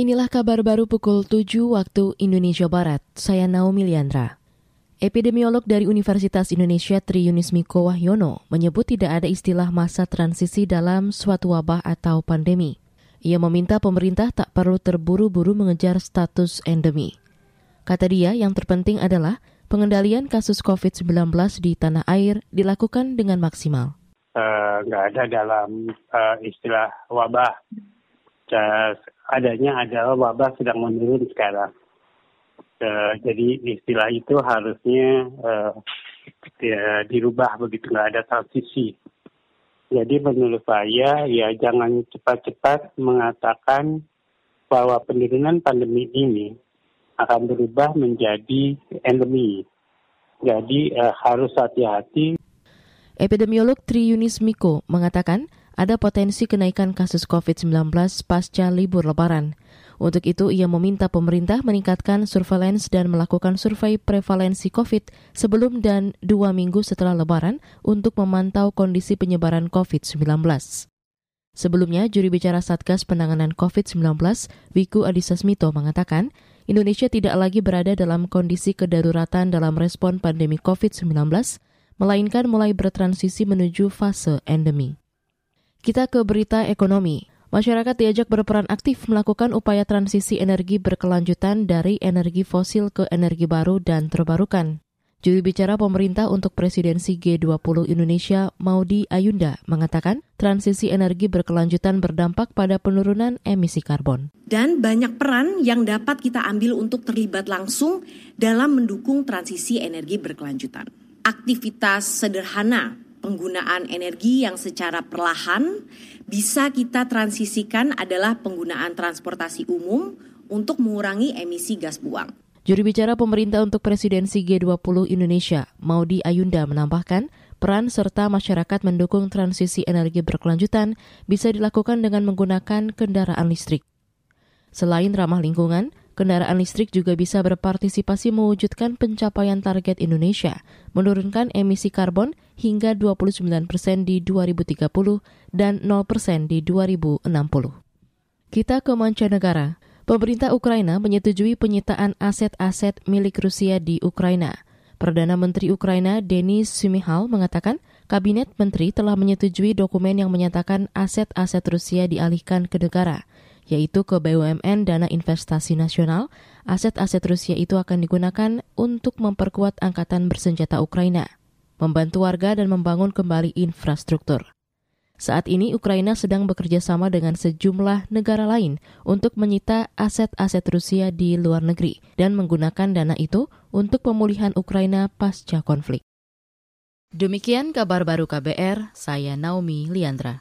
Inilah kabar baru pukul 7 waktu Indonesia Barat. Saya Naomi Liandra. Epidemiolog dari Universitas Indonesia Tri Yunis Miko Wahyono menyebut tidak ada istilah masa transisi dalam suatu wabah atau pandemi. Ia meminta pemerintah tak perlu terburu-buru mengejar status endemi. Kata dia, yang terpenting adalah pengendalian kasus COVID-19 di tanah air dilakukan dengan maksimal. Uh, ada dalam uh, istilah wabah adanya adalah wabah sedang menurun sekarang. Uh, jadi istilah itu harusnya uh, ya, dirubah begitu nggak ada transisi. Jadi menurut saya ya jangan cepat-cepat mengatakan bahwa penurunan pandemi ini akan berubah menjadi endemi. Jadi uh, harus hati-hati. Epidemiolog Tri Yunis Miko mengatakan ada potensi kenaikan kasus COVID-19 pasca libur lebaran. Untuk itu, ia meminta pemerintah meningkatkan surveillance dan melakukan survei prevalensi COVID sebelum dan dua minggu setelah lebaran untuk memantau kondisi penyebaran COVID-19. Sebelumnya, juri bicara Satgas Penanganan COVID-19, Wiku Adhisa Smito mengatakan, Indonesia tidak lagi berada dalam kondisi kedaruratan dalam respon pandemi COVID-19, melainkan mulai bertransisi menuju fase endemi. Kita ke berita ekonomi. Masyarakat diajak berperan aktif melakukan upaya transisi energi berkelanjutan dari energi fosil ke energi baru dan terbarukan. Juru bicara pemerintah untuk presidensi G20 Indonesia, Maudi Ayunda, mengatakan transisi energi berkelanjutan berdampak pada penurunan emisi karbon. Dan banyak peran yang dapat kita ambil untuk terlibat langsung dalam mendukung transisi energi berkelanjutan. Aktivitas sederhana penggunaan energi yang secara perlahan bisa kita transisikan adalah penggunaan transportasi umum untuk mengurangi emisi gas buang. Juru bicara pemerintah untuk presidensi G20 Indonesia, Maudi Ayunda menambahkan, peran serta masyarakat mendukung transisi energi berkelanjutan bisa dilakukan dengan menggunakan kendaraan listrik. Selain ramah lingkungan, Kendaraan listrik juga bisa berpartisipasi mewujudkan pencapaian target Indonesia, menurunkan emisi karbon hingga 29 persen di 2030 dan 0 persen di 2060. Kita ke mancanegara. Pemerintah Ukraina menyetujui penyitaan aset-aset milik Rusia di Ukraina. Perdana Menteri Ukraina Denis Simihal mengatakan Kabinet Menteri telah menyetujui dokumen yang menyatakan aset-aset Rusia dialihkan ke negara yaitu ke BUMN Dana Investasi Nasional, aset-aset Rusia itu akan digunakan untuk memperkuat angkatan bersenjata Ukraina, membantu warga dan membangun kembali infrastruktur. Saat ini Ukraina sedang bekerja sama dengan sejumlah negara lain untuk menyita aset-aset Rusia di luar negeri dan menggunakan dana itu untuk pemulihan Ukraina pasca konflik. Demikian kabar baru KBR, saya Naomi Liandra.